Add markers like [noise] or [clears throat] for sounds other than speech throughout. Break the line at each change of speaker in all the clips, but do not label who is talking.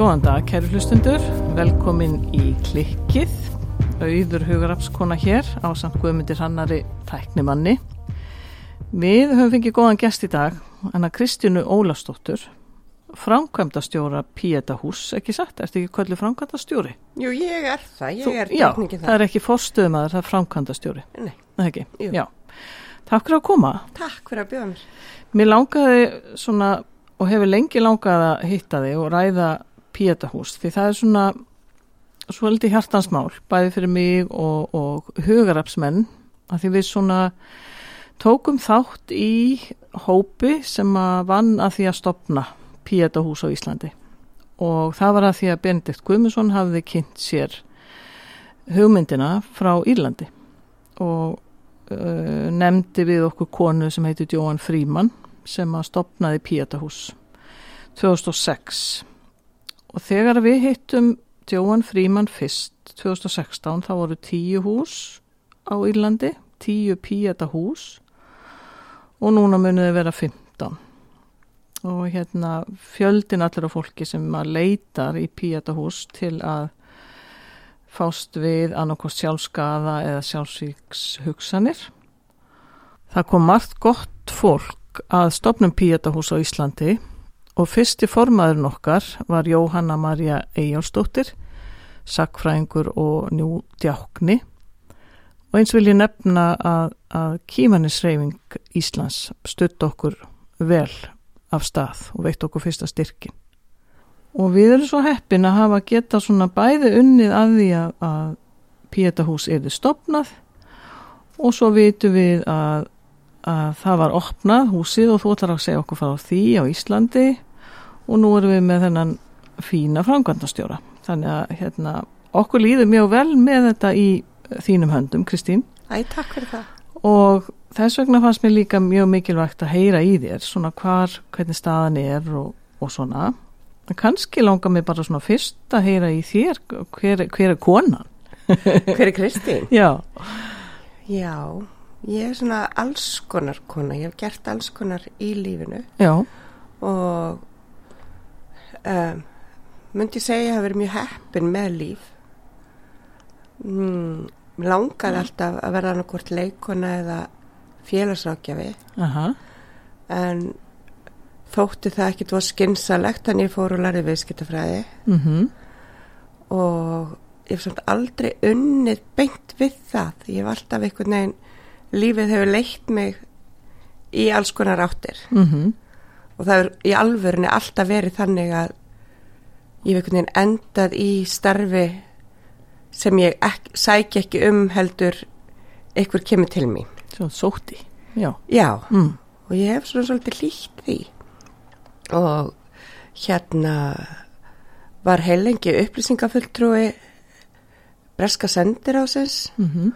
Góðan dag, kæru hlustundur, velkomin í klikkið, auður hugarapskona hér á samt Guðmundir Hannari tæknimanni. Við höfum fengið góðan gest í dag, hana Kristjánu Ólastóttur, framkvæmdastjóra Píetahús, ekki satt, ertu ekki kvöldu framkvæmdastjóri?
Jú, ég er það, ég
Þú-
er
Já,
teknikið
það er ekki forstöðumæður, það er framkvæmdastjóri,
Nei,
það ekki?
Jú.
Já. Takk fyrir að koma.
takk fyrir að bjóða mér.
Mér langaði svona og hefur lengi langað að hitta þig og ræða Píetahús því það er svona svolítið hjartansmál bæði fyrir mig og, og hugarapsmenn að því við svona tókum þátt í hópi sem að vann að því að stopna Píetahús á Íslandi og það var að því að Benedikt Guðmundsson hafði kynnt sér hugmyndina frá Írlandi og uh, nefndi við okkur konu sem heitir Jóhann Fríman sem að stopnaði Píetahús 2006 og þegar við hittum Jóhann Fríman fyrst 2016 þá voru tíu hús á Írlandi, tíu Píetahús og núna muniði vera 15 og hérna fjöldin allir af fólki sem að leitar í Píetahús til að fást við annarkost sjálfskaða eða sjálfsvíks hugsanir. Það kom margt gott fólk að stopnum Píetahús á Íslandi og fyrsti formaðurinn okkar var Jóhanna Marja Eyjálsdóttir, sakfræðingur og njú djákni og eins vil ég nefna að, að Kímanisreifing Íslands stutt okkur vel af stað og veitt okkur fyrsta styrkin. Og við erum svo heppin að hafa geta svona bæði unnið að því að, að Píetahús erði stopnað og svo vitum við að, að það var opnað húsið og þú ætlar að segja okkur frá því á Íslandi og nú erum við með þennan fína framkvæmdastjóra. Þannig að hérna, okkur líður mjög vel með þetta í þínum höndum, Kristín
Æ, takk fyrir það.
og þess vegna fannst mér líka mjög mikilvægt að heyra í þér svona hvar, hvernig staðan er og, og svona kannski langar mér bara svona fyrst að heyra í þér hver, hver er konan? [laughs]
Hver er Kristín?
já,
Já, ég er svona alls konar kona, ég hef gert alls konar í lífinu.
Já,
og um, myndi segja að hafa verið mjög heppin með líf. Mm, mig langaði alltaf að verða annarkvort leikona eða félagsrákjafi
aha.
En þótti það ekki var skinsalegt þannig ég fór og lærði viðskiptafræði.
Mhm,
og ég hef samt aldrei unnið beint við það. Ég hef alltaf einhvern veginn, lífið hefur leitt mig í alls konar áttir.
Mhm.
Og það er í alvörunni alltaf verið þannig að ég hef einhvern veginn endað í starfi sem ég ek, sækja ekki um heldur einhver kemur til mín.
svo sótti, já.
Já,
mm.
og ég hef svona svolítið líkt því og hérna var heilengi upplýsingafulltrúi breska sendir ásins
mhm,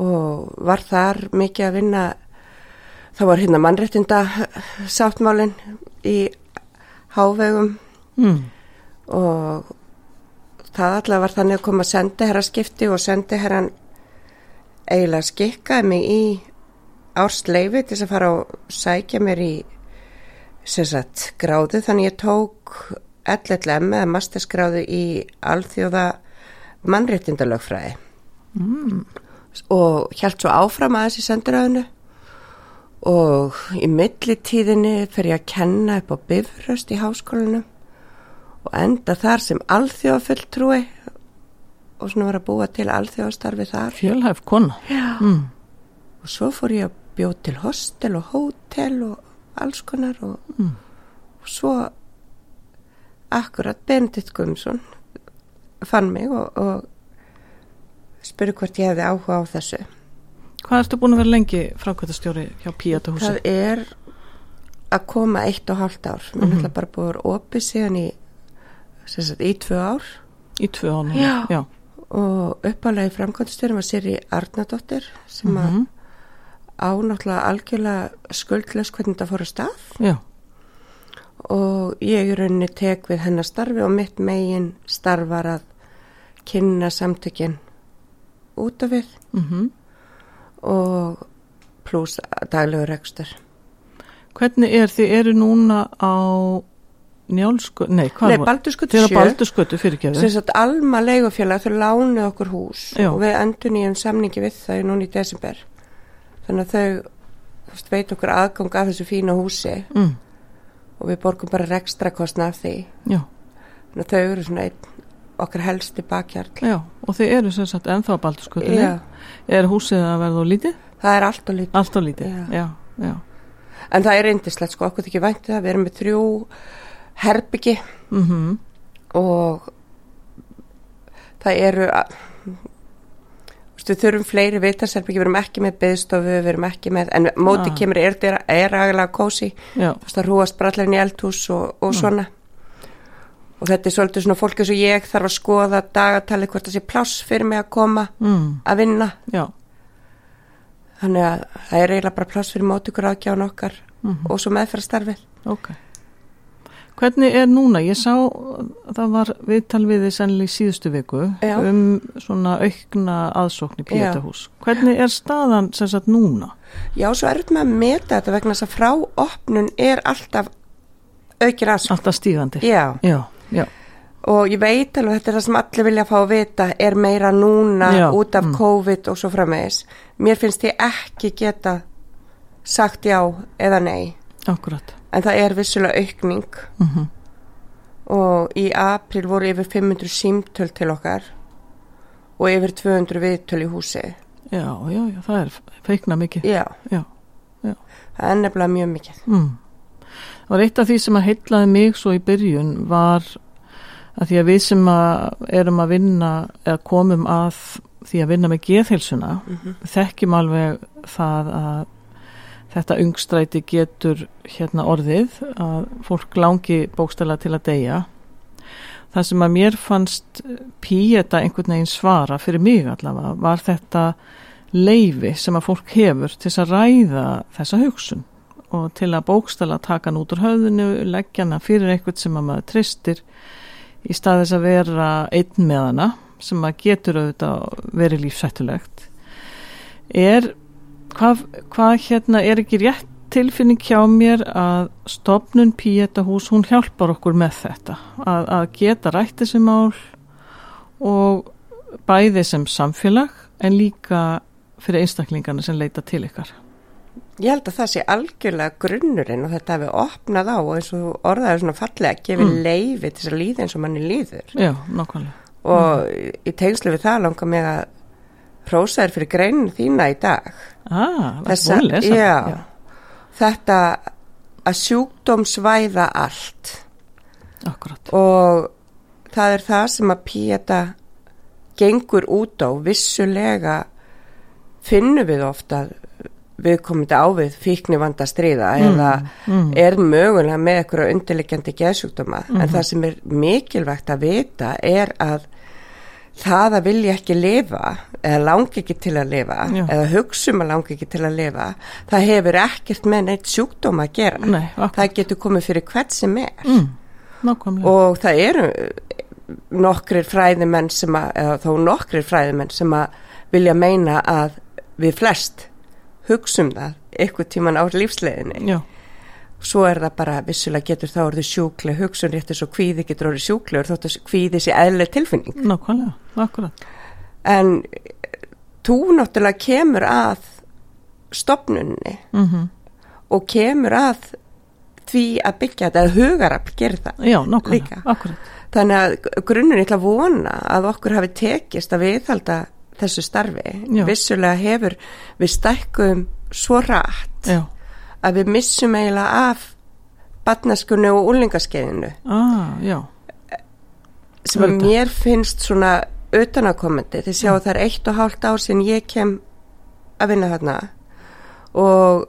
og var þar mikið að vinna. Það var hérna mannréttinda sáttmálin í hávegum.
Mm.
og það allavega var þannig að koma að sendi herra skipti og sendi herran eiginlega skikkaði mig í ársleifi til þess að fara og sækja mér í sagt gráðu þannig ég tók LLM eða masterskráðu í alþjóða mannréttindalögfræði.
Mm.
og hjælt svo áfram aðeins í sendiræðinu og í millitíðinni fer ég að kenna upp á bifröst í háskólanum. Og enda þar sem alþjóðafulltrúi og svona var að búa til alþjóðastarfi þar.
Fjölhæf kona. Mm.
og svo fór ég að bjóð til hostel og hótel og alls konar og,
Mm.
og svo akkurat Benedikt Guðmsson fann mig og, og spurði hvort ég hefði áhuga á þessu
hvað ertu búin að vera lengi framkvæmdastjóri hjá Píetahúsi?
Það er að koma eitt og hálft ár. Mér er
Mhm.
náttúrulega bara búið að vera opið síðan í, sagt, í tvö ár
í tvö ánum
Já.
já.
og uppálega í framkvæmstjórum var Siri Arnardóttir sem mm
Mhm.
Á náttúrulega algjörlega skuldlaus hvernig þetta fór að stað
já.
og ég í rauninni tek við hennar starfi og mitt megin starfar að kynna samtökin út af við
Mm
og pluss daglegur rekstur.
Hvernig er þið eru núna á njálsku, nei, hvað
Nei,
var?
Baldurskutu
Þið eru á
7
Baldurskötu fyrir
sem sagt Alma leigufélag þau lánuð okkur hús
Já.
og við endur nýjum samningi við þau núna í desember þannig að þau veist, veit okkur aðgang af þessu fína húsi.
Mm,
og við borgum bara rekstra kostna af því.
Já,
þannig að þau eru svona einn okkar helsti bakhjarl.
Já, og þið eru sem sagt ennþá á Baldurskötu.
Já,
Er húsið að verða á lítið?
það er allt og lítið.
Allt á lítið,
Já.
já,
en það er indislegt sko, okkur þykir vænti það. Við erum með þrjú herbyggi.
Mm
og það eru að við þurfum fleiri vitarsherbyggi, við erum ekki með byðstofu, við erum ekki með, en móti
Ah.
kemur er, aðalega kósi
já,
þú veist að rúast brallarinn í eldhús og, og svona. Og þetta er svolítið svona fólk eins og ég þarf að skoða dagatali hvort það sé pláss fyrir mig að koma
mm,
að vinna.
Já,
þannig að það er eiginlega bara pláss fyrir mótikur ákjáðan okkar
mm
og svo meðferðstarfið
ok. Hvernig er núna? Ég sá, það var viðtal við þið sennilega í síðustu viku
Já.
um svona aukna aðsókn í Pétahús. Hvernig er staðan sem sagt núna?
Já, svo er þetta með að meta þetta vegna þess að frá opnun er alltaf aukir aðsókn
Alltaf stígandi?
Já,
Já, já,
og ég veit alveg þetta er það sem allir vilja fá að vita er meira núna
Já,
út af
mm.
COVID og svo framvegis mér finnst ég ekki geta sagt já eða nei
akkurat.
En það er vissulega aukning
Mm
og í april voru yfir 500 símtöl til okkar og yfir 200 viðtöl í húsi
Já, já, já, það er feikna mikið.
já,
Já, já.
það er nefnilega mjög mikið
Mm. Var eitt af því sem að heitlaði mig svo í byrjun var að því að við sem að erum að vinna eða komum að því að vinna með geðhilsuna þekkjum alveg það að þetta ungstræti getur hérna orðið að fólk langi bókstæla til að deyja. Það sem að mér fannst píeta einhvern veginn svara fyrir mig allavega var þetta leifi sem að fólk hefur til að ræða þessa hugsun og til að bókstala taka hann út úr höfðinu, leggja hana fyrir eitthvað sem að maður tristir í staðis að vera einn með hana sem að getur auðvitað verið lífsættulegt er hvað, hvað hérna er ekki rétt tilfinning hjá mér að stopnun Píetahús, hún hjálpar okkur með þetta, að, að geta rætt þessi mál og bæði sem samfélag en líka fyrir einstaklingarna sem leita til ykkar.
Ég held að það sé algjörlega grunnurinn og þetta hefur opnað á og eins og orðaður svona fallega gefið
Mm.
leifi til þess að líða eins og manni líður
Já, nákvæmlega.
og í tengslu við það langar mig að prósa þér fyrir greinin þína í dag
Ah,
Þessa-
lesa,
já. þetta að sjúkdómsvæða allt
akkurat.
og það er það sem að Píeta gengur út á vissulega finnum við ofta við komum þetta á við fíkni vanda stríða eða
mm.
er mögulega með eitthvað undirliggjandi geðsjúkdóma en
Mhm.
það sem er mikilvægt að vita er að það að vilja ekki lifa eða langi ekki til að lifa
Já.
eða hugsa um að langi ekki til að lifa það hefur ekkert með neitt sjúkdóma að gera.
Nei,
það getur komið fyrir hvert sem er.
Mm,
og það eru nokkrir fræðimenn sem að, eða þó nokkrir fræðimenn sem að vilja meina að við flest hugsum það eitthvað tíman á lífsleginni svo er það bara vissulega getur þá orðið sjúkleg hugsun rétt eins og kvíði getur orðið sjúklegur þótt að kvíði sé eðlega tilfinning
nákvæmlega, akkurat.
en þú náttúrulega kemur að stopnunni
Mm
og kemur að því að byggja þetta, að hugarafl gerir það
Já, nákvæmlega, akkurat.
Þannig að grunnur ég ætla að vona að okkur hafi tekist að viðhalda þessu starfi.
Já.
Vissulega hefur við stækkum svo rætt
Já,
að við missum eiginlega af batnaskunni og úlingaskeiðinu
ah,
sem að mér finnst svona utanakomandi. Þið sjáu það er eitt og hálft ár sem ég kem að vinna þarna og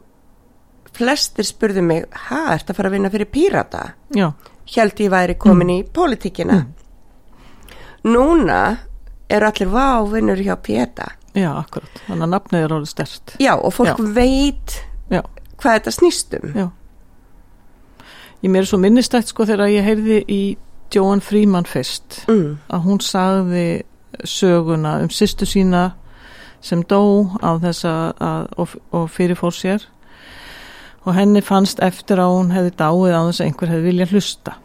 flestir spurðu mig, hæ, ert að fara að vinna fyrir pírata? held ég væri komin í pólitíkina. Núna eru allir vávinnur hjá Péta.
já, akkurat. Þannig að nafnið er orðið stert.
Já, og fólk
Já.
veit hvað þetta snýst um.
já. Ég mér er svo minnistætt sko þegar ég heyrði í Joan Freeman fyrst
Mm.
að hún sagði söguna um sýstu sína sem dó á þess að, og, og fyrirfór sér og henni fannst eftir að hún hefði dáið á þess að einhver hefði viljað hlusta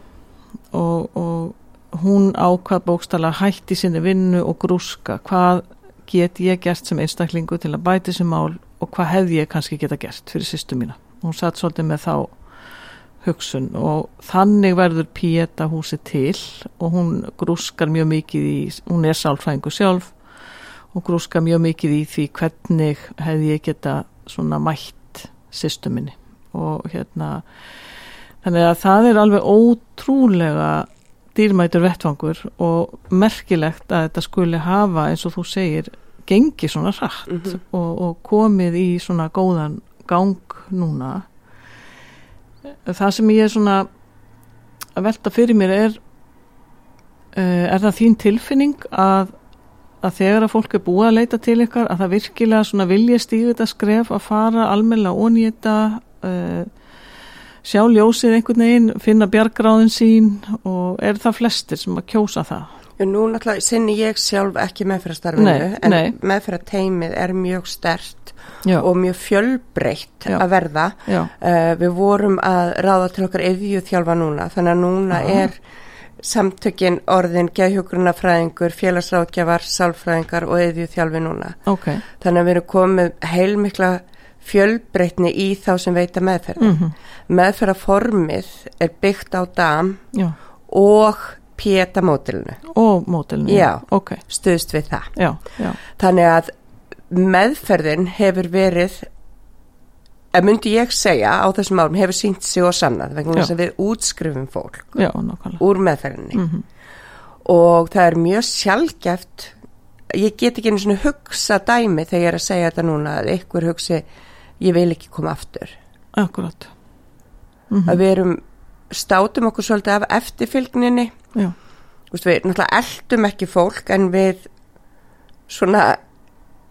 og, og hún ákvað bókstala hætti sinni vinnu og grúska hvað get ég gert sem einstaklingu til að bæti sem mál og hvað hefði ég kannski geta gert fyrir sýstu mína. Hún satt svolítið með þá hugsun og þannig verður Pieta húsi til og hún grúskar mjög mikið í, hún er sálfræðingu sjálf og grúskar mjög mikið í því hvernig hefði ég geta svona mætt sýstu minni og hérna þannig að það er alveg ótrúlega dýrmætur vettvangur og merkilegt að þetta skuli hafa eins og þú segir gengi svona rætt mm -hmm. og, og komið í svona góðan gang núna það sem ég er svona að velta fyrir mér er er það þín tilfinning að, að þegar að fólk er búið að leita til ykkar að það virkilega svona vilja stíðu þetta skref að fara almenna þetta uh, sjá ljósið einhvern veginn, finna bjargráðin sín og er það flestir sem að kjósa það?
Nú náttúrulega sinni ég sjálf ekki meðferðastarfinu en meðferðateimið er mjög stert Já. og mjög fjölbreytt Já. að verða. Uh, við vorum að ráða til okkar eðju þjálfa núna þannig að núna Já. er samtökin orðin geðhjógrunafræðingur, félagsrákjafar, sálfræðingar og eðju þjálfi núna.
Okay.
Þannig að við erum komið heilmikla fjölbreytni í þá sem veita meðferð. Mm -hmm. Meðferðaformið er byggt á dam og Pieta mótilinu.
Og mótilinu,
já,
ok.
Stuðst við það.
Já, já.
Þannig að meðferðin hefur verið, að myndi ég segja á þessum árum, hefur sínt sig og sannað vegna þess að við útskrifum fólk
já,
úr meðferðinni. Mm -hmm. Og það er mjög sjálfgeft, ég get ekki einu svona hugsa dæmi þegar ég er að segja þetta núna að ykkur hugsi, ég vil ekki koma aftur.
Akkurát.
Mm -hmm. Að við erum státum okkur svolítið af eftirfylgninni veist, við náttúrulega eldum ekki fólk en við svona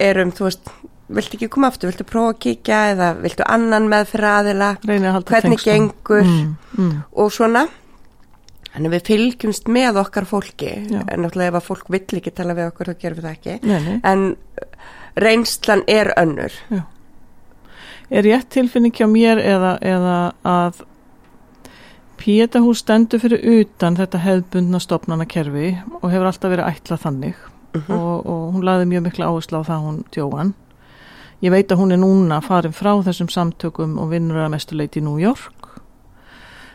erum þú veist viltu ekki koma aftur, viltu prófa að kíkja eða viltu annan með fyrir aðila hvernig tengstum. gengur mm, mm. og svona þannig við fylgjumst með okkar fólki Já. en náttúrulega ef að fólk vill ekki tala við okkur þá gerum við það ekki
nei, nei.
en reynslan er önnur
Já. Er ég tilfinning hjá mér eða, eða að Pétahús stendur fyrir utan þetta hefðbundna stopnana kerfi og hefur alltaf verið ætlað þannig uh mhm. -huh. og, og hún laði mjög miklu áherslu á það hún djóan. Ég veit að hún er núna farin frá þessum samtökum og vinnur að mestuleiti í New York.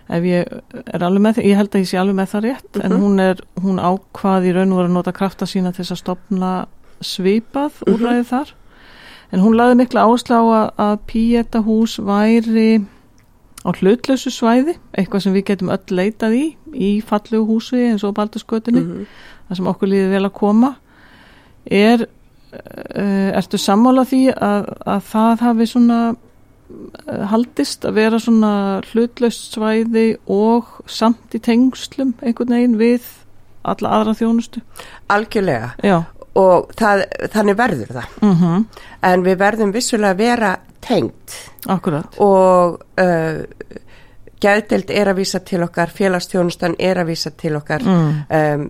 Ef ég er alveg með það, ég held að ég sé alveg með það rétt, uh -huh. en mhm. hún er, hún ákvaði í raun og var að nota krafta sína til þess að stopna svipað uh -huh. úrræðið þar. En hún laði miklu áherslu á að, að Pétahús væri á hlutlösu svæði, eitthvað sem við getum öll leitað í, í fallegu húsi eins og baldurskötunni, mm -hmm. það sem okkur líði vel að koma, er, uh, ertu sammála því að, að það hafi svona uh, haldist að vera svona hlutlöst svæði og samt í tengslum einhvern veginn við alla aðra þjónustu?
Algjörlega.
Já.
Og það, þannig verður það.
Mm -hmm.
En við verðum vissulega að vera tengt
Akkurat.
og uh, gæðdelt er að vísa til okkar félagstjónustan er að vísa til okkar mm. um,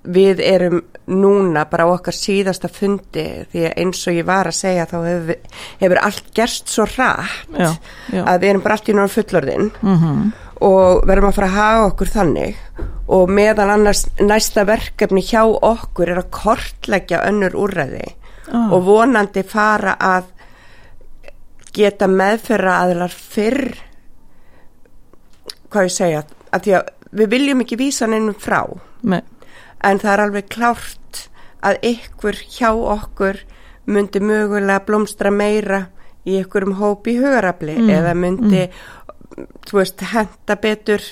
við erum núna bara á okkar síðasta fundi því að eins og ég var að segja þá hefur, hefur allt gerst svo rætt
já, já.
að við erum bara allt í náttúrulega fullorðin
mm -hmm.
og verðum að fara að hafa okkur þannig og meðan annars næsta verkefni hjá okkur er að kortleggja önnur úrræði ah. og vonandi fara að geta meðferra aðlar fyrr hvað ég segja að því að við viljum ekki vísa nefnum frá
Nei.
en það er alveg klárt að ykkur hjá okkur myndi mögulega blómstra meira í ykkurum hópi hugarafli mm. eða myndi mm. þú veist henda betur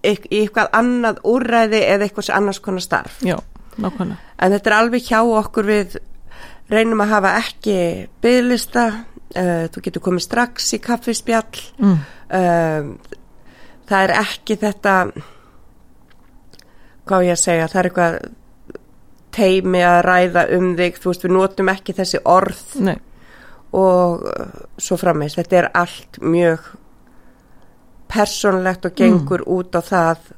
í eitthvað annað úræði eða eitthvað annars konar starf
Já, en
þetta er alveg hjá okkur við reynum að hafa ekki bygglista uh, þú getur komið strax í kaffispjall
mm.
uh, það er ekki þetta hvað ég að segja það er eitthvað teimi að ræða um þig þú veist við notum ekki þessi orð
Nei.
og uh, svo frammeins þetta er allt mjög personlegt og gengur mm. út á það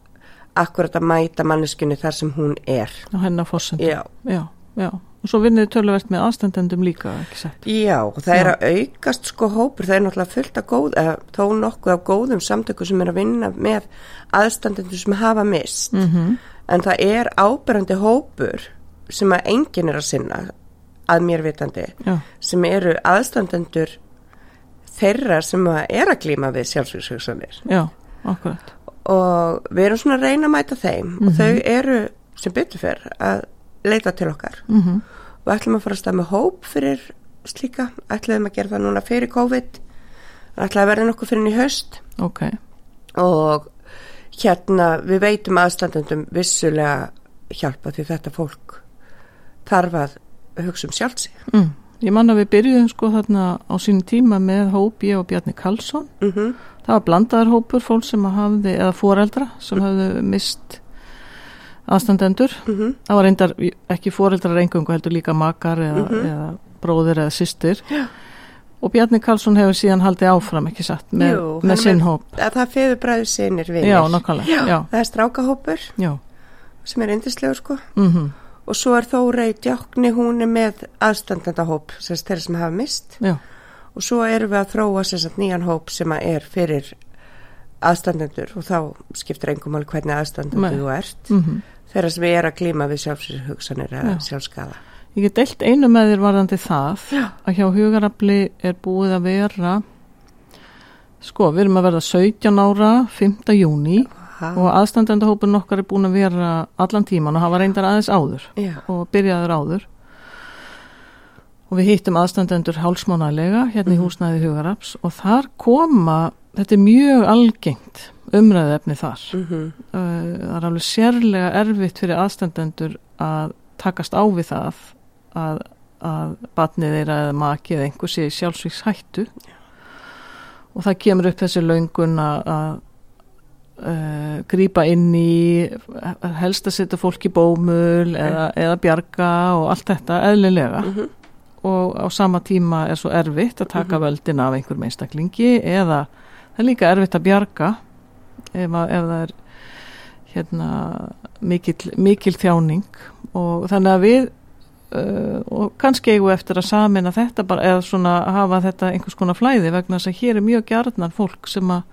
akkurat að mæta manneskunni þar sem hún er
á hennar fórsöndu
já.
Já, já, og svo vinnið töluvert með aðstandendum líka, ekki sett
Já, það er að aukast sko hópur, það er náttúrulega fullt af góð, eða þó nokkuð af góðum samtöku sem er að vinna með aðstandendur sem hafa mist,
mm
en það er áberandi hópur sem að enginn er að sinna, að mér vitandi,
Já,
sem eru aðstandendur þeirra sem að er að glíma við sjálfsvíkshugsanir
já, akkurat.
Og við erum svona að reyna að mæta þeim. Og þau eru sem fyrr að leita til okkar.
Mm
og ætlum að fara að stað með hóp fyrir slíka, ætlum að gera það núna fyrir COVID. Ætlum að verða nokkuð fyrir í haust.
Ok,
og hérna við veitum aðstandendum vissulega hjálpa því þetta fólk þarf að hugsa um sjálf sig.
Mm. ég man að við byrjuðum sko þarna á sínum tíma með hóp ég og Bjarni Karlsson.
Mm
það var blandaðar hópur fólk sem hafði eða foreldra sem hafði mist aðstandendur.
-hmm.
það var reyndar ekki foreldrar engungu heldur líka makar eða, eða bróðir eða systir.
Já.
og Bjarni Karlsson hefur síðan haldið áfram ekki satt með,
Jú,
með sinn hóp.
að það feður bræðu sinir vinir.
Já, nákvæmlega já,
það er strákahópur
já.
sem er yndislegur sko.
Mm
og svo er Þórei Djákni hún er með aðstandendahóp sem þeirra sem hafa mist
já,
og svo erum við að þróa sagt nýjan hóp sem er fyrir aðstandendur og þá skiptir engum mál hvernig aðstandendur þú ert
mm
þeirra sem er að glíma við sjálfsvíkshugsanir eða
Já.
sjálfskaða
ég get deilt einu með þér varðandi það
Já.
að hjá hugarafli er búið að vera sko, við erum að verða 17 ára 5. júni
ha,
og aðstandendahópun okkar er búin að vera allan tíman og hafa reyndar aðeins áður
já,
og byrjaður áður og við hittum aðstandendur hálsmánaðlega hérna í húsnæði hugaraps og þar koma, þetta er mjög algengt umræðu efni þar.
Mm
Uh, það er alveg sérlega erfitt fyrir aðstandendur að takast á við það að, að batnið þeirra eða makið eða einhver sé sjálfsvíks hættu og það kemur upp þessi löngun að, að uh, grípa inn í helst að setja fólk í bómul eða, eða bjarga og allt þetta eðlilega.
Mhm.
Og á sama tíma er svo erfitt að taka völdin af einhverjum einstaklingi eða það er líka erfitt að bjarga ef, að, ef það er hérna mikil, mikil þjáning. Og þannig að við uh, og kannski eigum eftir að samina þetta bara eða svona hafa þetta einhvers konar flæði vegna þess að hér er mjög gjarnan fólk sem að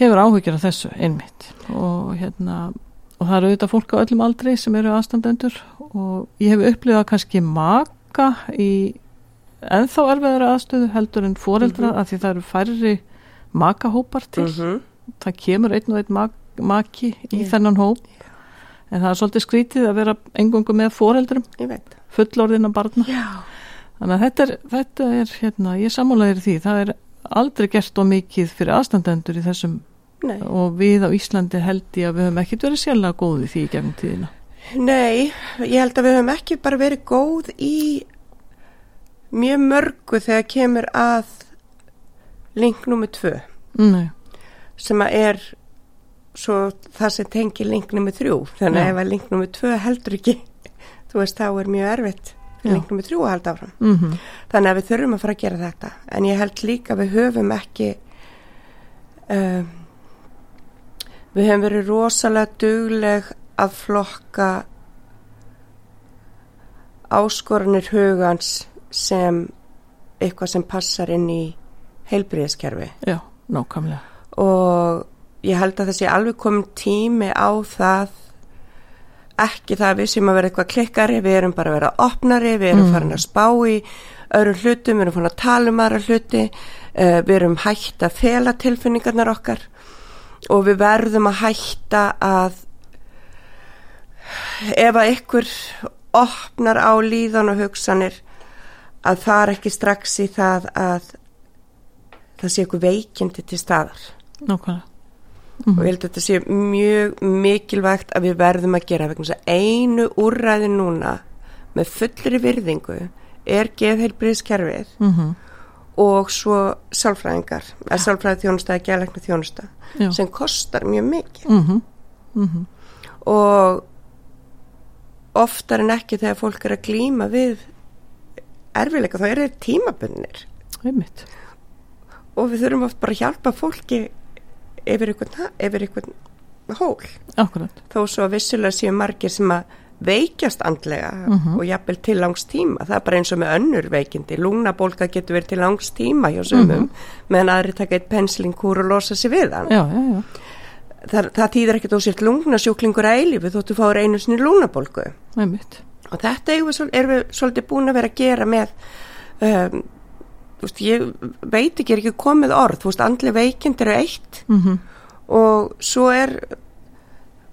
hefur áhyggjur af þessu einmitt. Og hérna og það eru auðvitað fólk á öllum aldrei sem eru aðstandendur og ég hef upplifað kannski maka í ennþá erfiðara aðstöðu heldur en foreldra af því það eru færri makahópar til.
Mhm.
það kemur einn og einn mak maki í
Já.
þennan hóp. En það er svolítið skrítið að vera engungu með foreldrum, fullorðina barna.
Já,
þannig að þetta er, þetta er hérna, ég sammálaðir því, það er aldrei gert og mikið fyrir aðstandendur í þessum
nei.
og við á Íslandi held ég að við höfum ekkit verið sérlega góði því í gegnum tíðina
Nei, ég held að við höfum ekki bara verið góð í mjög mörgu þegar kemur að link nummer tvö.
Nei,
sem að er svo það sem tengir link nummer þrjú. Þannig að ef að link nummer tvö heldur ekki þú veist þá er mjög erfitt
Já.
link nummer þrjú að halda áfram.
Mm
þannig að við þurfum að fara að gera þetta. En ég held líka að við höfum ekki um, við höfum verið rosalega dugleg að flokka áskoranir hugans sem eitthvað sem passar inn í heilbriðiskerfi
já, nákvæmlega
og ég held að þessi alveg komin tími á það ekki það að við sem að vera eitthvað klikkari, við erum bara að vera opnari, við erum
Mm.
farin að spá í öðrum hlutum, við erum farin að tala um aðra hluti, uh, við erum hægt að fela tilfinningarnar okkar og við verðum að hætta að ef að ykkur opnar á líðan og hugsanir að það er ekki strax í það að það sé ykkur veikindi til staðar
nákvæmlega
og ég held að þetta sé mjög mikilvægt að við verðum að gera vegna þess að einu úrræði núna með fullri virðingu er geðheilbriðskerfið
mm -hmm.
og svo sálfræðingar, að sálfræði þjónusta eða gælækna þjónusta
Já.
sem kostar mjög mikið
mm -hmm.
og oftar en ekki þegar fólk er að glíma við erfileika þá eru þeir tímabunir
einmitt
og við þurfum oft bara að hjálpa fólki yfir einhvern, yfir einhvern hól
akkurat,
þó svo að vissulega séu margir sem að veikjast andlega
Mhm.
og jafnvel til langs tíma. Það er bara eins og með önnur veikindi. Lúnabólka getur verið til langs tíma hjá sömum, meðan aðri taka eitt penslingkúr og losa sig við hann.
já, já, já,
Það, það þýðir ekkert ósýrt lungnasjúklingur að eilífi þóttu fáur einu sinni
einmitt.
Og þetta erum við, svolítið búin að vera að gera með, um, þú veist, ég veit ekki, er ekki komið orð, veist, andli veikind eru eitt
mm
og svo er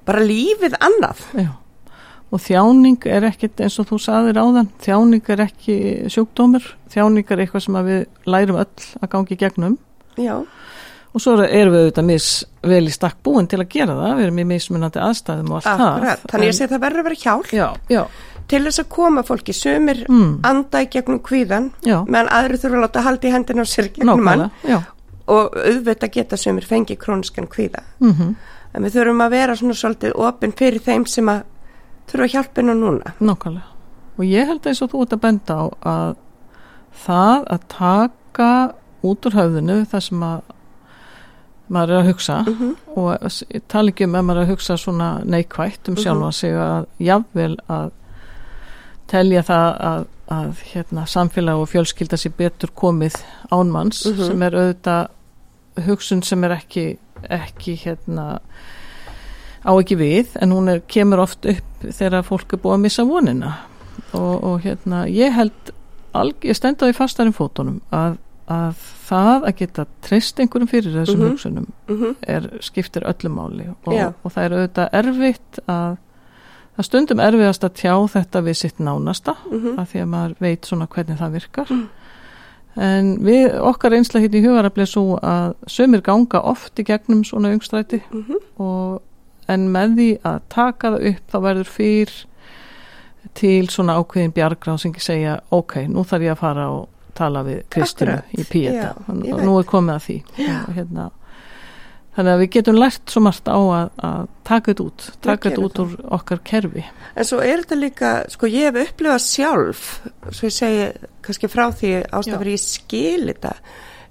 bara lífið annað.
Já, og þjáning er ekkit eins og þú saðir áðan, þjáning er ekki sjúkdómur, þjáning er eitthvað sem við lærum öll að gangi gegnum.
Já,
og svo erum við auðvitað mis vel í stakk búin til að gera það, við erum í mismunandi aðstæðum og allt
akkurat.
það.
Þannig ég segi það verður að vera hjálp
Já, já,
til þess að koma fólki, sumir
Mm.
anda í gegnum kvíðan,
já,
meðan aðri þurfa að láta halda í hendina á sér gegnum
nákvæmlega, já,
og auðvitað geta sumir fengið króniskan kvíða.
mm
En við þurfum að vera svona svolítið opinn fyrir þeim sem að þurfa hjálpina núna.
nákvæmlega. Og ég held að eins og þú ert að benda á að það að taka út úr höfðinu það sem að maður er að hugsa
Mhm.
og s- ég tala ekki um að maður er að hugsa svona neikvætt um sjálfa sig að jafnvel að telja það að, að hérna, samfélag og fjölskylda sér betur komið ánmanns
Mhm.
sem er auðvitað hugsun sem er ekki, ekki hérna á ekki við en hún er, kemur oft upp þegar fólk er búið að missa vonina og, og hérna ég held alg, ég stend á því fastar í fótunum að, að það að geta treyst einhverjum fyrir þessum
Mhm.
hugsunum
Mm
er, skiptir öllu máli og,
Já.
og það er auðvitað erfitt að það stundum erfiðast að tjá þetta við sitt nánasta
-hmm.
af því að maður veit svona hvernig það virkar
Mm.
en við okkar einsla hitt í hugaraflið svo að sömur ganga oft í gegnum svona ungstræti
Mhm.
og en með því að taka það upp þá verður fyrr til svona ákveðin bjargráð sem ekki segja ok, nú þarf ég að fara og tala við
Akkurat,
í Píeta. Og nú er komið að því. Og, hérna, þannig að við getum lært svo margt á að, að taka þetta út taka þetta út úr okkar kerfi.
En svo er þetta líka, sko ég hef upplifað sjálf, svo ég segi kannski frá því
Já.
ástafur ég skil þetta,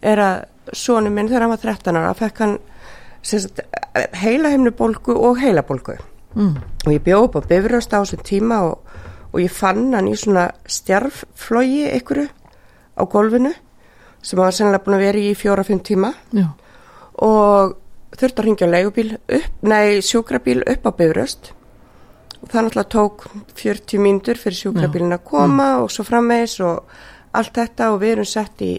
er að sonu minn þegar hann var 13 ára, fekk hann heilaheimnubólgu og heilabólgu.
mm.
og ég bjóð upp á bifröst á þessum tíma og, og ég fann hann í svona stjarfflógi ykkuru á gólfinu sem var sennilega búin að vera í fjóra-fimm tíma.
Já,
og þurfti að ringja leigubíl upp, nei sjúkrabíl upp á bifröst. Og það náttúrulega tók 40 mínútur fyrir sjúkrabílin að koma og svo frammeðis og allt þetta. Og við erum sett í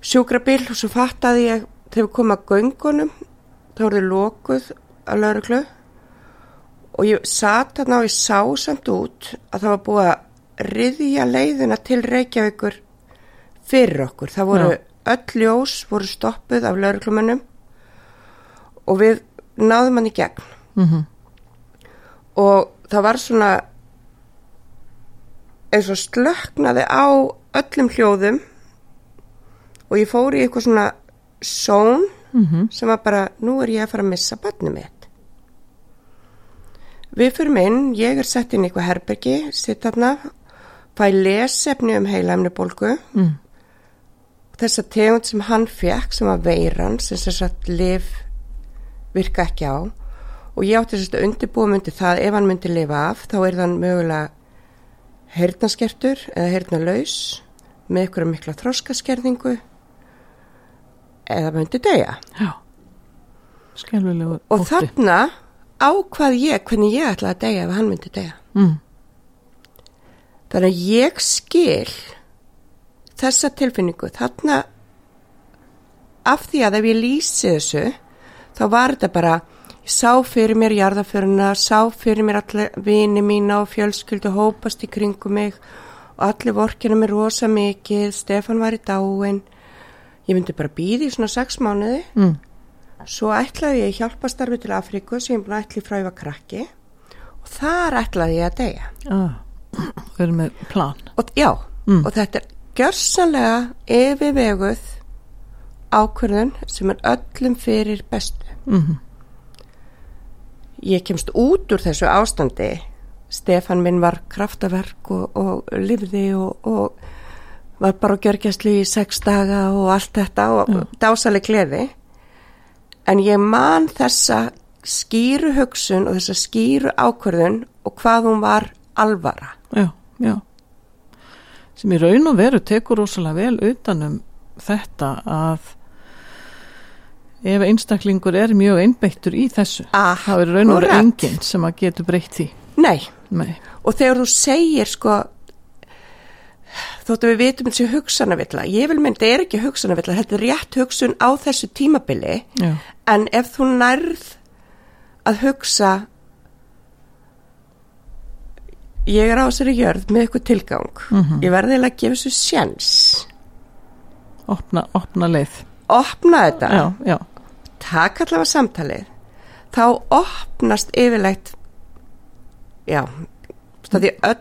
sjúkrabíl og svo fattaði ég þegar við komum að göngunum þá voru þið lokuð að lauruglu og ég satt þarna og ég sá samt út að það var búið að riðja leiðina til Reykjavíkur fyrir okkur. Það voru
Já.
öll ljós voru stoppuð af lauruglumennum og við náðum hann í gegn
mm
og það var svona eins og slöknaði á öllum hljóðum og ég fór í eitthvað svona són
Mhm.
sem var bara, nú er ég að fara að missa barnið mitt. Við fyrir minn, ég er sett inn í eitthvað herbergi, sitt þarna, fæ lesefni um heilæmnibólgu,
mm.
Þessa tegund sem hann fekk, sem var veiran, sem sem sagt liv virka ekki á og ég átti þess að undirbúa myndi það, ef hann myndi lifa af, þá er þann mögulega heyrnaskertur eða heyrnalaus með ykkur mikla þróskaskerðingu eða myndi deyja.
já skelvilegur
Og þarna ákvað ég hvernig ég ætlaði að deyja ef hann myndi deyja.
mm.
Þannig að ég skil þessa tilfinningu þarna af því að ef ég lýsi þessu þá var þetta bara sá fyrir mér jarðaföruna, sá fyrir mér allir vini mína og fjölskyldu hópast í kringum mig og allir vorkina mér rosa mikið, Stefan var í dáin. Ég myndi bara býði í svona sex mánuði
Mm.
Svo ætlaði ég hjálpastarfi til Afríku sem ég búin að frá ég var krakki og þar ætlaði ég að deyja.
ah. [clears throat] við erum með plan
Og, já,
Mm.
og þetta er gjörsanlega yfirveguð ákvörðun sem er öllum fyrir bestu.
mm.
Ég kemst út úr þessu ástandi. Stefan minn var kraftaverk og, og lifði og, og var bara á gjörgjastlu í sex daga og allt þetta og
Já.
dásaleg gleði. En ég man þessa skýru hugsun og þessa skýru ákvörðun og hvað hún var alvara.
já, já sem í raun og veru tekur rosalega vel utanum þetta að ef einstaklingur er mjög einbeittur í þessu þá er raun og veru enginn sem að getur breytt því.
Nei,
Nei.
og þegar þú segir sko þóttu við vitum þessi hugsanavilla ég vil mynda er ekki hugsanavilla þetta er rétt hugsun á þessu tímabili
já,
en ef þú nærð að hugsa ég er á þessari jörð með eitthvað tilgang.
Mhm.
ég verði að gefa þessu sjens
opna, opna leið.
Opna þetta,
já, já,
taka allavega samtalið. Þá opnast yfirleitt já því öll,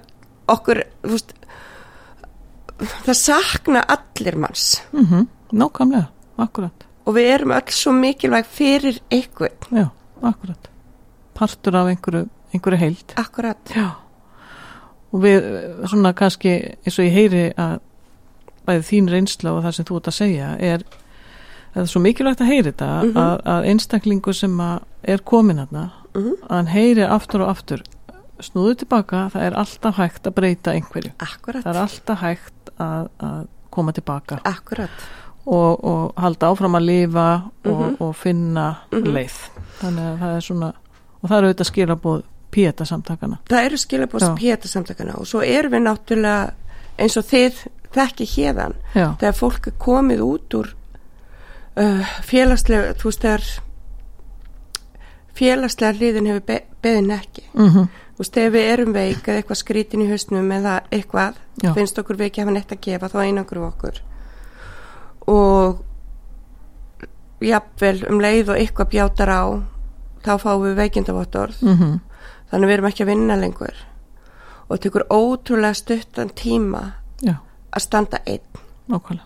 okkur veist, það sakna allir manns.
Mm nákvæmlega, akkurat.
Og við erum öll svo mikilvæg fyrir ykkur
já, akkurat. Partur af einhverju, einhverju heild.
Akkurat,
já og við svona kannski eins og ég heyri að bæði þín reynsla og það sem þú ert að segja er það er svo mikilvægt að heyri þetta
Mhm.
að, að einstaklingu sem að er komin þarna
Mhm.
að hann heyri aftur og aftur snúðu tilbaka, það er alltaf hægt að breyta einhverju,
akkurat
það er alltaf hægt að, að koma tilbaka
akkurat,
og, og halda áfram að lifa og,
Mhm.
og finna
Mhm.
leið þannig að það er svona og það eru auðvitað skilabóð píeta samtakana
það eru skilabóðs péta samtakana og svo erum við náttúrulega eins og þið þekki hérðan þegar fólk er komið út úr uh, félagslega þú veist þegar félagslega hliðin hefur be beðin ekki.
Mhm.
Þú veist þegar við erum veik eða eitthvað skrítin í hausnum eða eitthvað
Já.
finnst okkur við ekki hafa neitt að gefa þá einangur okkur. Og jafnvel um leið og eitthvað bjátar á þá fáum við veikindavottorð.
Mhm
þannig við erum ekki að vinna lengur. Og það tekur ótrúlega stuttan tíma
já,
að standa einn.
Nákvæmlega.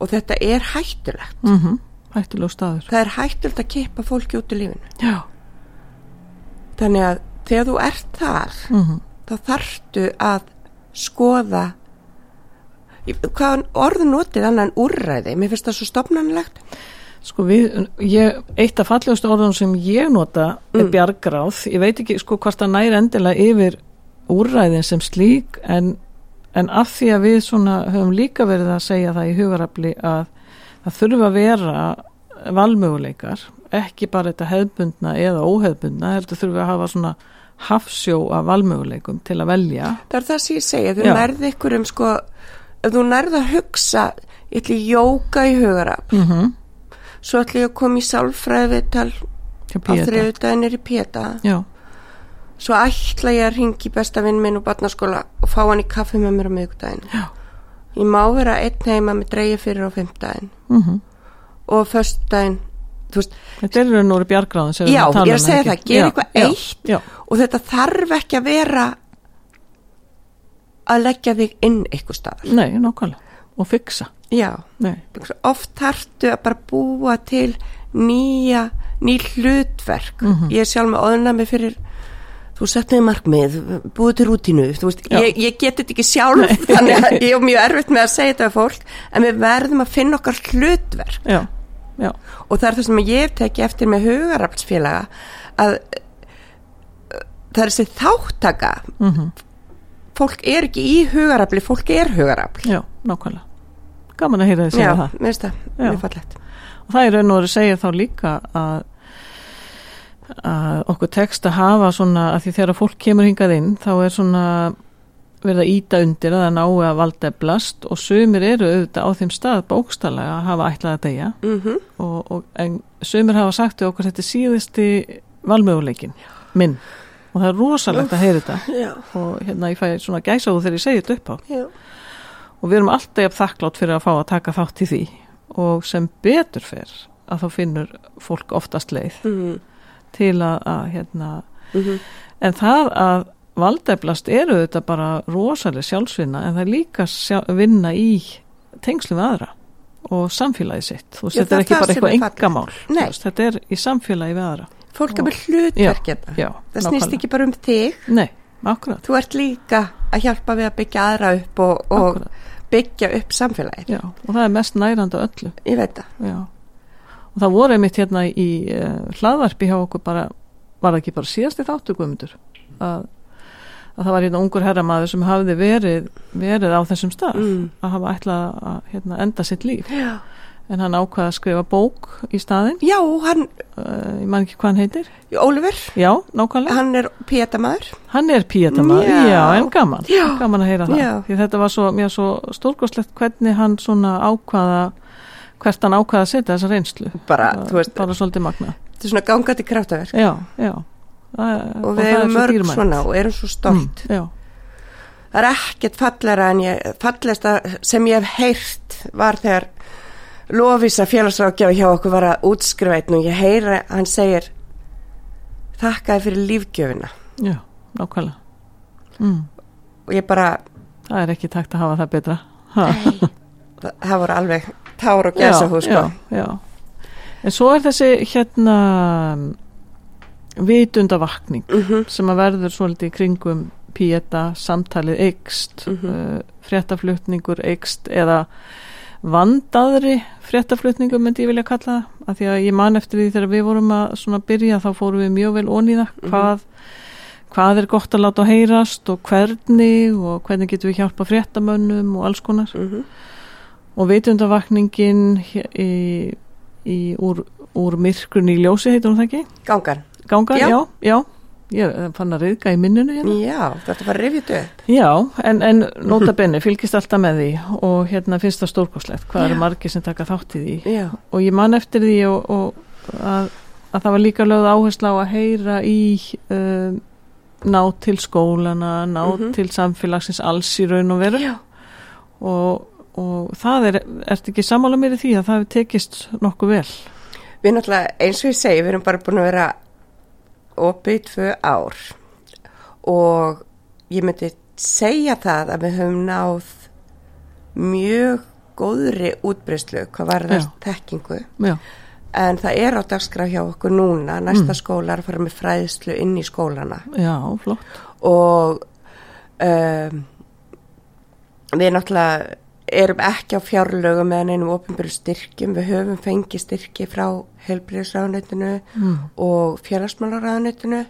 Og þetta er hættulegt.
Mhm hættulegu staður.
Það er hættulegt að kippa fólki út í lífinu.
Já,
þannig að þegar þú ert þar
mhm.
þá þarftu að skoða hvað orð notið annan úrræði. Mér finnst það svo stopnanlegt
Sko við, ég, eitt af fallegustu orðunum sem ég nota er
Mm.
bjargráð. Ég veit ekki sko hvort það næri endilega yfir úrræðin sem slík en, en af því að við svona höfum líka verið að segja það í hugarafli að það þurfa að vera valmöguleikar, ekki bara þetta hefðbundna eða óhefðbundna, heldur þurfa að hafa svona hafsjó af valmöguleikum til að velja.
það er það sem ég segja, þú nærði ykkur um sko, þú nærði að hugsa ætli jóka í hugarafl
Mm -hmm.
Svo ætli ég að koma í sálfræði viðtal á þriðudaginn er í Péta.
Já,
svo ætla ég að ringi besta vinn minn úr barnaskóla og fá hann í kaffi með mér á miðgudaginn
já,
ég má vera einn heima með dreigi fyrir á fimmdaginn
mm
og föstudaginn þú veist,
þetta er og veru bjargráðin
Já, ég er að
um,
segja það, gera eitthvað eitt.
Já,
og þetta þarf ekki að vera að leggja þig inn eitthvað staðar.
Nei, nákvæmlega. Og fixa,
já,
nei,
oft þarftu að bara búa til nýja ný hlutverk.
Mhm.
ég er sjálf með óðnami fyrir þú setnaði markmið, búið til rútínu þú veist, ég, ég get þetta ekki sjálf þannig að [laughs] ég er mjög erfitt með að segja þetta af fólk en við verðum að finna okkar hlutverk.
Já, já.
Og það er það sem ég hef tekið eftir með hugaraflsfélaga að það er þessi þáttaka
mm
fólk er ekki í hugarafli, fólk er hugarafl.
Já, nákvæmlega Gaman að heyra þið segja
já,
það.
mér finnst það,
Já.
mjög fallegt.
Og það er raun og veru segja þá líka að, að okkur tekst að hafa svona að því þegar fólk kemur hingað inn þá er svona verið að íta undir að það nái að valda blast og sumir eru auðvitað á þeim stað bókstallega að hafa ætlað að deyja.
Mm
og, og, en sumir hafa sagt við okkur þetta síðusti valmöguleikin minn. Og það er rosalegt að heyra þetta.
Já,
og hérna ég fæ svona gæsa þegar ég segi þetta upp á.
Já,
og við erum alltaf þakklátt fyrir að fá að taka þátt í því. Og sem betur fer að þá finnur fólk oftast leið
mm
til að, að hérna,
-hmm.
en það að valdeflast eru þetta bara rosalega sjálfsvinna en það er líka sjá, vinna í tengslu með aðra og samfélagi sitt.
Já,
þetta er ekki bara eitthvað engamál þetta er í samfélagi við aðra.
Fólk er með hlutverk hérna.
já,
það snýst ekki bara um þig.
Nei,
þú ert líka að hjálpa við að byggja aðra upp og, og byggja upp samfélagið.
Já, og það er mest nærandi á öllu.
Ég veit það,
Já, og það voru einmitt hérna í uh, hlaðvarpi hjá okkur bara var það ekki bara síðasti þáttu guðmundur? Að, að það var hérna ungur herramaður sem hafði verið, verið á þessum stað
mm.
að hafa ætlað að hérna, enda sitt líf.
Já.
En hann ákvaða að skrifa bók í staðinn
Já, hann,
uh, ég man ekki hvað hann heitir
Oliver,
já, nákvæmlega,
hann er pétamæður.
hann er píetamaður
Já.
já, en gaman,
Já.
gaman að heyra það
Já.
því þetta var svo, mér svo stórkoslegt hvernig hann svona ákvaða hvert hann ákvaða að setja þessa reynslu
Bara,
Það-
þú veist,
bara svolítið magna
þetta er svona gangandi kraftaverk.
já, já það,
Og við
það er
erum mörg
dýrmætt.
svona og erum svo stolt.
mm, já,
Það er ekkert fallara en ég, fallesta sem ég hef heyrt var þegar Lofísa félagsrákjafi hjá okkur var að útskrifa einn og ég heyra, hann segir þakkaði fyrir lífgjöfina
já, nákvæmlega mm,
og ég bara,
það er ekki takt að hafa það betra ha.
það, það voru alveg tár og gæsa hús sko.
já, já. en svo er þessi hérna vitundavakning
mm
sem að verður svolítið kringum píeta, samtalið eikst
Mhm.
uh, fréttaflutningur eikst eða vandaðri fréttaflutningur myndi ég vilja kalla það af því að ég man eftir því þegar við vorum að byrja þá fórum við mjög vel onni það
Mhm.
hvað, hvað er gott að láta á heyrast og hvernig og hvernig getum við hjálpa fréttamönnum og alls konar
-hmm.
og vitundavakningin í, í, úr, úr myrkrun í ljósi heitur hún það ekki?
gangan
Gangan,
Já.
já, já, ég fann að reyðga í minnunu hérna.
já, þetta var upp
Já, en, en nota benni fylgist alltaf með því og hérna finnst það stórkoslegt hvað eru
Já.
margir sem taka þátt í því
já,
og ég man eftir því og, og að, að það var líka lögð áhersla á að heyra í um, ná til skólana, ná
Mhm.
til samfélagsins alls í raun og veru og, og það er, ertu ekki sammála mér í því að það hefur tekist nokkuð vel
við náttúrulega eins og ég segi, við erum bara búin að vera opið í tvö ár. Og ég myndi segja það að við höfum náð mjög góðri útbreyslu hvað var það
Já.
þekkingu.
Já,
en það er á dagskrá hjá okkur núna. Næsta
Mm.
skóla að fara með fræðslu inn í skólana.
Já, flott.
Og um, við náttúrulega erum ekki á fjárlögum með einum ofinbjörn styrkjum, við höfum fengið styrki frá helbriðsráðunetinu
mm.
og félagsmálaráðunetinu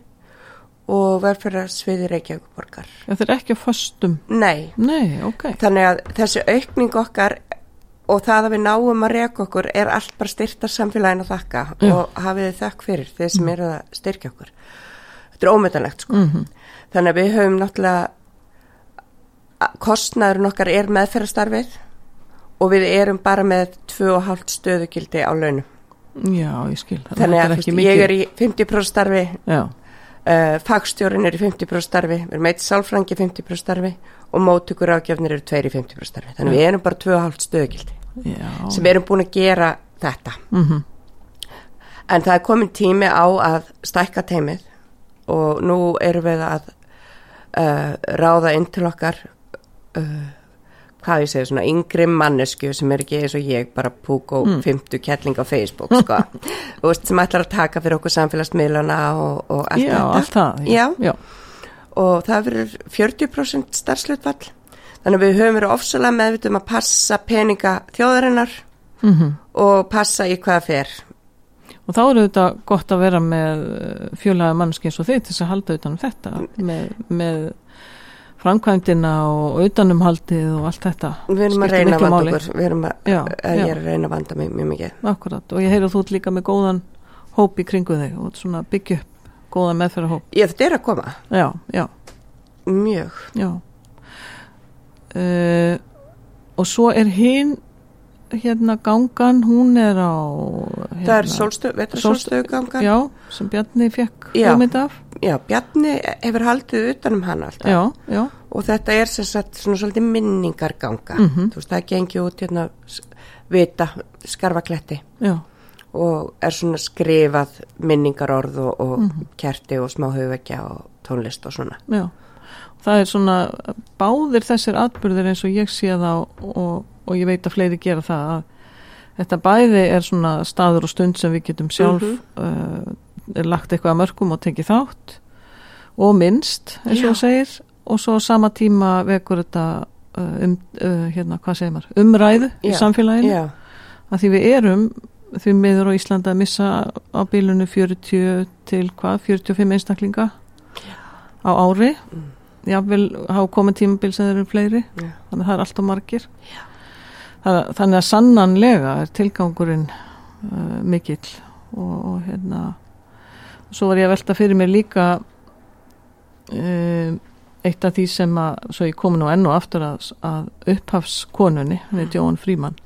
og velferðarsviði Reykjavíkuborgar.
Já, þeir eru ekki á föstum
Nei,
Nei, ok
þannig að þessi aukning okkar og það að við náum að reyka okkur er allt bara styrta samfélagin að þakka
Já.
og hafið þakk fyrir þeir sem eru að styrkja okkur. Þetta er ómyndanlegt sko.
mm
Þannig að við höfum náttúrulega kostnaðurinn okkar er meðferðarstarfið og við erum bara með 2,5 stöðugildi á launum.
Já, ég skil
Þannig að
mikið.
ég er í 50% starfi, uh, fagstjórin er í 50% starfi, við erum eitt sálfrangi í 50% starfi og móttökur ágefnir eru tveir í 50% starfi. Þannig að við erum bara 2,5 stöðugildi
já
sem erum búin að gera þetta.
mm
En það er komin tími á að stækka teimið og nú erum við að uh, ráða inn til okkar uh, hvað ég segi, svona yngri mannesku sem er ekki eins og ég, bara púk og
Mm.
50 kettling á Facebook, sko. [laughs] Þú veist, sem ætlar að taka fyrir okkur samfélagsmiðlana og, og allt
Já,
þetta.
allt það
Já.
já.
Og það verður 40% starfslutfall. Þannig að við höfum verið ofsalega meðvitum að passa peninga þjóðarinnar
Mm
og passa í hvaða fer.
Og þá eru þetta gott að vera með fjölaða mannski eins og þið til þess að halda utan um þetta með, með framkvæmdina og utanumhaldið og allt þetta
Við erum að reyna að vanda okkur, við erum að,
Já,
að
já.
ég er að reyna að vanda mig mjög mikið.
Akkurat, og ég heyri að þú líka með góðan hóp í kringu þig og svona byggja upp góðan meðferðarhóp.
Ég þetta er að koma,
Já, já,
mjög.
já. Uh, og svo er hinn hérna gangan, hún er á hérna,
það er sólstöð, vetrarsólstöðugangan.
Já, sem Bjarni fekk hugmynd af.
Já, Bjarni hefur haldið utan um hann alltaf.
Já, já,
Og þetta er sem sagt svona svolítið minningarganga.
Mhm.
Þú veist, það gengi út hérna vita, skarfakletti og er svona skrifað minningarorð og, og
Mhm.
kerti og smá hugvekja og tónlist og svona.
já. Það er svona báðir þessir atbyrðir eins og ég sé það og, og ég veit að fleiri gera það að þetta bæði er svona staður og stund sem við getum sjálf
Mhm.
uh, er lagt eitthvað að mörgum og tekið þátt og minnst eins og
Já.
þú segir og svo sama tíma vekur þetta uh, um, uh, hérna, hvað segir maður, umræðu í
Já.
samfélaginu
Já,
að því við erum því miður á Íslanda að missa á bílunu 40 til hvað, 45 einstaklinga á ári
Mm.
jáfnvel hafa komið tímabil sem þeir eru fleiri
Já.
þannig að það er alltaf margir það, þannig að sannanlega er tilgangurinn uh, mikill og, og hérna svo var ég að velta fyrir mér líka uh, eitt af því sem að svo ég komi nú enn og aftur að, að upphafskonunni, hann er Jóhann Fríman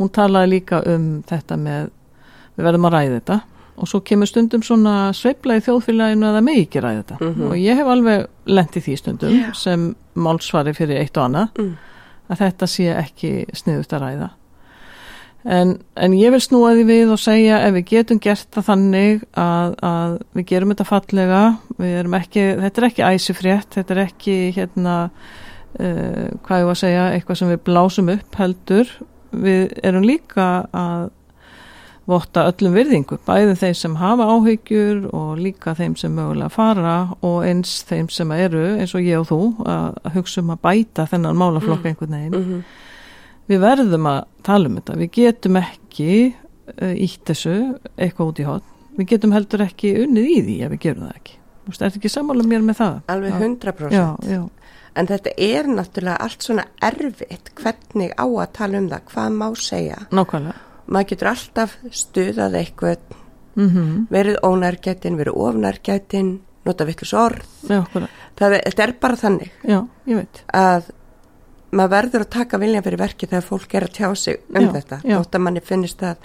hún talaði líka um þetta með, við verðum að ræða þetta og svo kemur stundum svona sveifla í þjóðfélaginu að það megi ekki ræða þetta
Mhm.
og ég hef alveg lent í því stundum
Já.
sem málsvari fyrir eitt og annað
Mm.
að þetta sé ekki sniðut að ræða en, en ég vil snúa því við og segja ef við getum gert það þannig að, að við gerum þetta fallega ekki, þetta er ekki æsifrétt þetta er ekki hérna uh, hvað ég var að segja, eitthvað sem við blásum upp heldur. Við erum líka að votta öllum virðingu, bæði þeim sem hafa áhyggjur og líka þeim sem mögulega fara og eins þeim sem eru eins og ég og þú að, hugsa um að bæta þennan málaflokk einhvern veginn.
Mhm.
Við verðum að tala um þetta við getum ekki ítt þessu eitthvað út í hot við getum heldur ekki unnið í því ef við gerum það ekki Þú veist, ertu ekki sammála mér með það?
Alveg
Já.
100%.
Já, já,
En þetta er náttúrulega allt svona erfitt hvernig á að tala um það, hvað má segja.
nákvæmlega
Maður getur alltaf stuðað eitthvað,
mm
verið ónærgætin, verið ofnærgætin, nota vittlus orð.
Já.
Það er, þetta er bara þannig að maður verður að taka vilja fyrir verki þegar fólk er að tjá sig um
Já,
þetta.
já.
Þótt að manni finnst það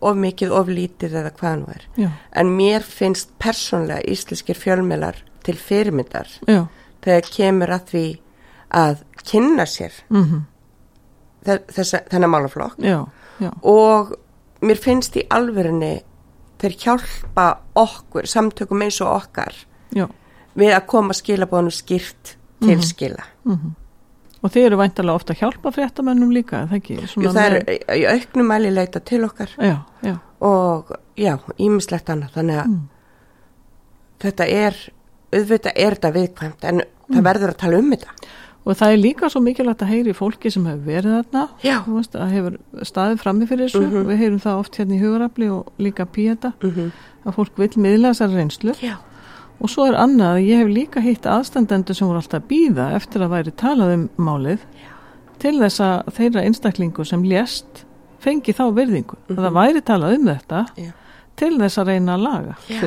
of mikið, of lítið eða hvað nú er.
já,
En mér finnst persónlega íslenskir fjölmelar til fyrirmyndar
já,
þegar kemur að því að kynna sér
mm
þess, þennan málaflokk
já, já
og mér finnst í alvörinni þeir hjálpa okkur, samtökum eins og okkar
já,
við að koma skilabóðinu skýrt til
Mhm.
skila.
mm og þið eru væntalega ofta að hjálpa fréttamennum líka, er það ekki?
Jú, það er í auknum mæli leita til okkar.
Já, já,
og já, ímislegt annað. Þannig að
Mm.
þetta er auðvitað er þetta viðkvæmt en það verður að tala um þetta.
Og það er líka svo mikilvægt að heyri fólki sem hefur verið þarna veist, að hefur staðið frammi fyrir þessu.
Mhm.
við heyrum það oft hérna í hugarafli og líka píeta
mm -hmm.
að fólk vil miðla þessar reynslu.
Já,
og svo er annað að ég hef líka hitt aðstandendur sem voru alltaf að býða eftir að væri talað um málið til þess að þeirra einstaklingu sem lést fengi þá virðingu. Að það væri talað um þetta
Mhm. Já.
til þess að reyna að laga
Já,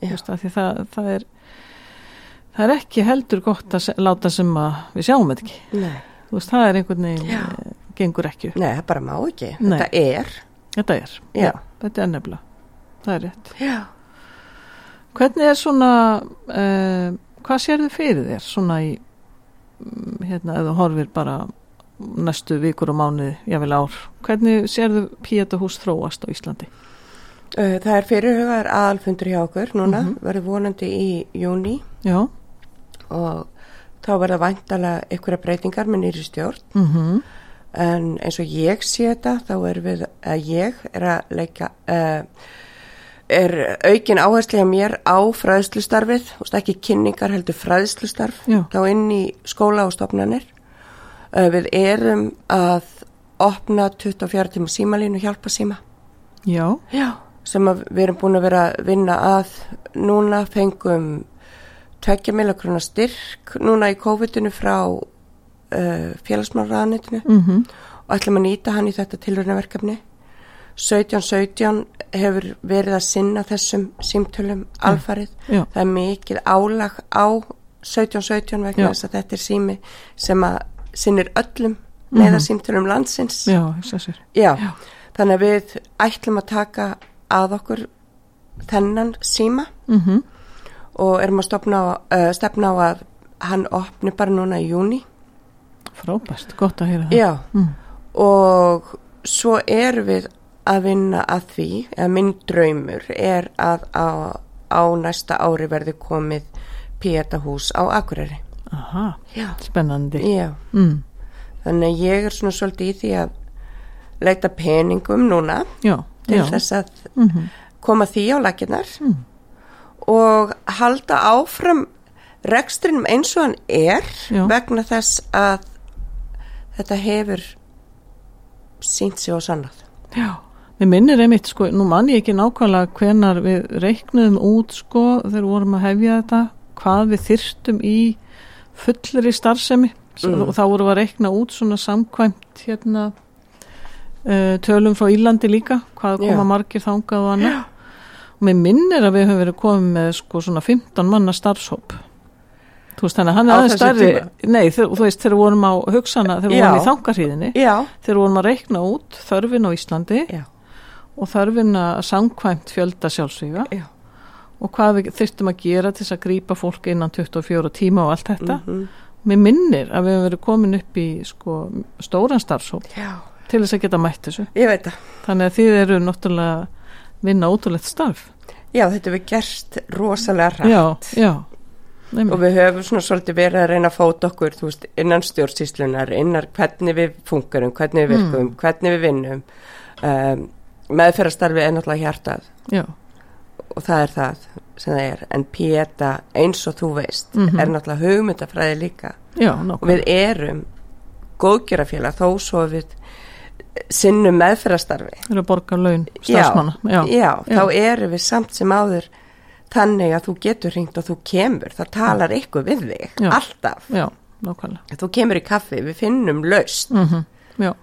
já.
Af því það, það er það er ekki heldur gott að láta sem að við sjáum þetta ekki. Veist, það er einhvern veginn
Já.
eh, gengur ekki
nei, það bara má ekki.
Nei.
þetta er,
þetta er,
Já.
þetta er nefnilega. Það er rétt.
Já
Hvernig er svona, uh, hvað sérðu fyrir þér svona í, mm, hérna, þú horfir bara næstu vikur og mánuði, jável ár, hvernig sérðu Píetahús þróast á Íslandi?
Uh, Það er fyrirhugaðar aðalfundur hjá okkur núna,
Mhm.
verður vonandi í júni
Já,
og þá verða væntalega einhverja breytingar með nýri stjórn.
Mhm,
en eins og ég sé þetta þá er við að ég er að leika uh, er aukin áherslu hjá mér á fræðslustarfið, ekki kynningar heldur fræðslustarf
Já.
þá inn í skóla og stofnanir. Við erum að opna 24 tíma símalínu hjálpa síma.
Já,
Já. sem við erum búin að vera að vinna að núna fengum tveggja milakrona styrk núna í COVID-inu frá uh, félagsmálraðanitinu
mhm,
og ætlum að nýta hann í þetta tilröðnaverkefni 1717 hefur verið að sinna þessum símtölum alfarið.
Já,
það er mikið álag á 1717 vegna
Já.
þess að þetta er sími sem að sinnir öllum neða símtölum landsins.
Já, þess að sér.
Já, þannig að við ætlum að taka að okkur þennan síma
Mhm,
og erum að á, uh, stefna á að hann opni bara núna í júni.
frábært, gott að heyra það.
Já,
Mm,
og svo erum við að vinna að því, eða minn draumur er að á, á næsta ári verði komið Pietahús á Akureyri.
aha,
Já.
spennandi.
Já,
Mm,
þannig að ég er svona svolítið í því að leita peningum núna
já,
til
já,
þess að
mhm,
koma því á lakinnar
Mm.
og halda áfram rekstrinum eins og hann er vegna þess að þetta hefur sínt sig og sannað.
já, Mér minnir einmitt, sko, nú mann ég ekki nákvæmlega hvenar við reiknuðum út, sko, þegar við vorum að hefja þetta, hvað við þyrftum í fullri starfsemi
Mm.
og þá vorum við að reikna út svona samkvæmt hérna uh, tölum frá Írlandi líka, hvað koma
Já.
margir þangað og annað. Og mér minnir að við höfum verið komið með sko svona 15 manna starfshóp. Þú veist, þannig að hann er aðeins
tíma?
nei, þú veist, þegar við vorum á hugsana, þegar við vorum í þangarhýðinni,
Já,
þegar við vorum að reikna út þörfin á Íslandi
já,
og þörfin að samkvæmt fjölda sjálfsvíga
já.
og hvað við þurftum að gera til að grípa fólk innan 24 tíma og allt þetta.
mhm,
Mér minnir að við hefum verið komin upp í sko, stóran starfshóp
Já,
til þess að geta mætt þessu.
ég veit það.
Þannig að þið eru náttúrulega vinna ótrúlegt starf.
Já, þetta við gerst rosalega rætt.
Já, já. Nei,
Og við höfum svona svolítið verið að reyna að fóta okkur, veist, innan stjórnsýslunar, innan hvernig við funkarum, hvernig við virkum,
Mm.
hvernig við vinnum. Um, meðferðastarfi er náttúrulega hjartað
já,
og það er það sem það er. En Péta, eins og þú veist,
Mhm.
er náttúrulega hugmyndafræði líka.
já,
Og við erum góðgerafélag þó svo við sinnum meðferðastarfi.
Við erum að borga laun starfsmanna. Já,
já, þá erum við samt sem áður þannig að þú getur ringt og þú kemur, það talar ykkur við þig, alltaf.
já, nákvæmlega.
Þú kemur í kaffi, við finnum laust.
Mm Já,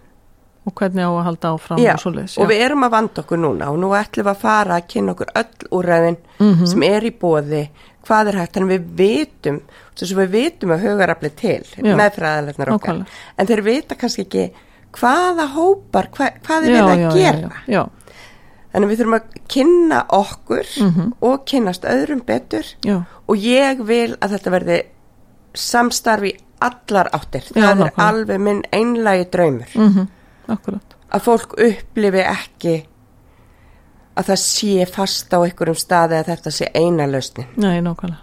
og hvernig á að halda áfram
Já,
og svoleiðis.
og við erum að vanda okkur núna og nú ætlum við að fara að kynna okkur öll úrræðin
Mhm.
sem er í bóði, hvað er hægt, þannig við vitum, þess að við vitum að hugarafli til
Já.
meðfræðalegnar okkar,
Nákvæmlega.
en þeir vita kannski ekki hvaða hópar, hva, hvað er
já,
við að
já,
gera.
Já, já, já,
Þannig við þurfum að kynna okkur
Mhm.
og kynnast öðrum betur
já,
og ég vil að þetta verði samstarfi allar áttir.
Já,
það er alveg minn einlægi draumur.
mm akkurat.
Að fólk upplifi ekki að það sé fast á einhverjum staði að þetta sé eina lausnin.
Nei, nákvæmlega.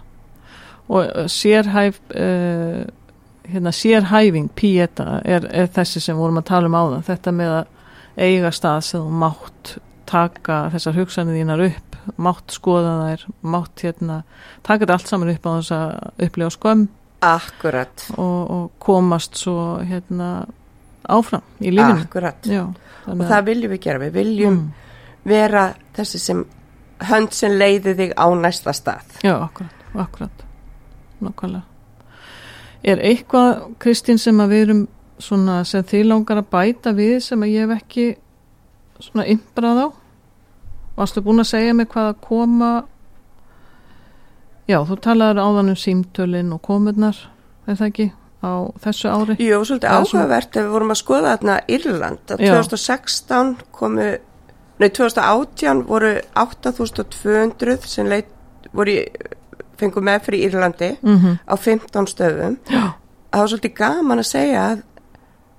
Og uh, sérhæf, uh, hérna, sérhæfing, píeta, er, er þessi sem vorum að tala um áðan. Þetta með að eiga stað sem mátt taka þessar hugsanir þínar upp, mátt skoða þær, mátt hérna, taka þetta allt saman upp á þess að upplifa skömm
Akkurat,
og, og komast svo hérna áfram í lífinu.
akkurat.
Já,
Og það viljum við gera. Við viljum
mm,
vera þessi sem hönd sem leiði þig á næsta stað.
Já, akkurat, akkurat Nákvæmlega Er eitthvað, Kristín, sem að við erum svona sem þið langar að bæta við sem að ég hef ekki svona innbrað á Varstu búin að segja mig hvað að koma Já, þú talaður áðan um símtölin og komurnar er það ekki, á þessu ári?
Jú, svolítið
er
áhugavert ef við vorum að skoða þarna Írland. Að
Já.
2016 komu nei 2018 voru 8200 sem leit voru í, fengu með fyrir Írlandi
mm
á 15 stöðum.
Já,
það var svolítið gaman að segja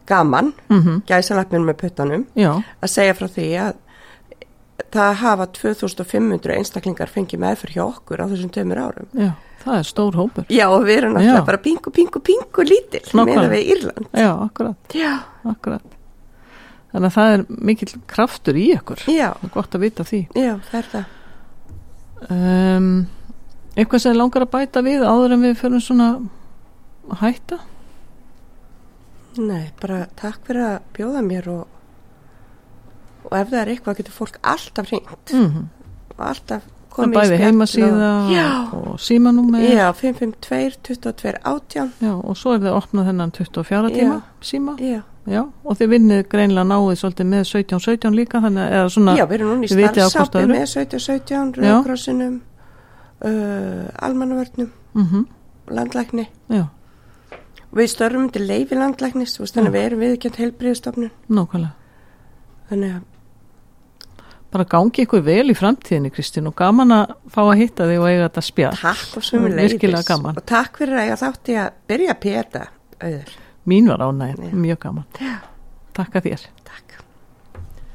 gaman,
mm
gæsalappin með puttanum
já,
að segja frá því að það hafa 2500 einstaklingar fengið með fyrir hjá okkur á þessum tömur árum.
Já, það er stór hópur.
Já, og við erum náttúrulega
Já.
bara pingu, pingu, pingu lítil
Nákvæmlega.
með við Írland.
Já, akkurat,
Já,
akkurat. Þannig að það er mikill kraftur í ykkur.
Já,
Gott að vita því.
Já, það er það.
Um, eitthvað sem langar að bæta við áður en við fyrir svona að hætta?
Nei, bara takk fyrir að bjóða mér og, og ef það er eitthvað getur fólk alltaf hringt.
Mm
og alltaf
það
komið í
bæði
spjall
heimasíða
og, Já,
og, símanúmer.
Já, 552 22 18
Já, og svo er þið opnað þennan 24 tíma síma.
Já,
Já, og þið vinnið greinlega náið svolítið með 17-17 líka þannig eða svona,
já við erum núna í Þið vitið á hvort
starfsápi
öðru.
með
með 1717
Já.
Rauðkrossinum uh, Almannavörnum
mm
landlækni.
Já,
við störfum til leifi landlæknis þú veist, þannig
Já.
að við erum viðkjönd heilbriðstofnun
nákvæmlega.
Þannig að
bara gangi ykkur vel í framtíðinni Kristín og gaman að fá að hitta þig og eiga þetta spjall.
Takk og
Virkilega gaman.
og takk fyrir að ég þátti að byrja að peta auður,
mín var ánægð, mjög gaman. Takk að þér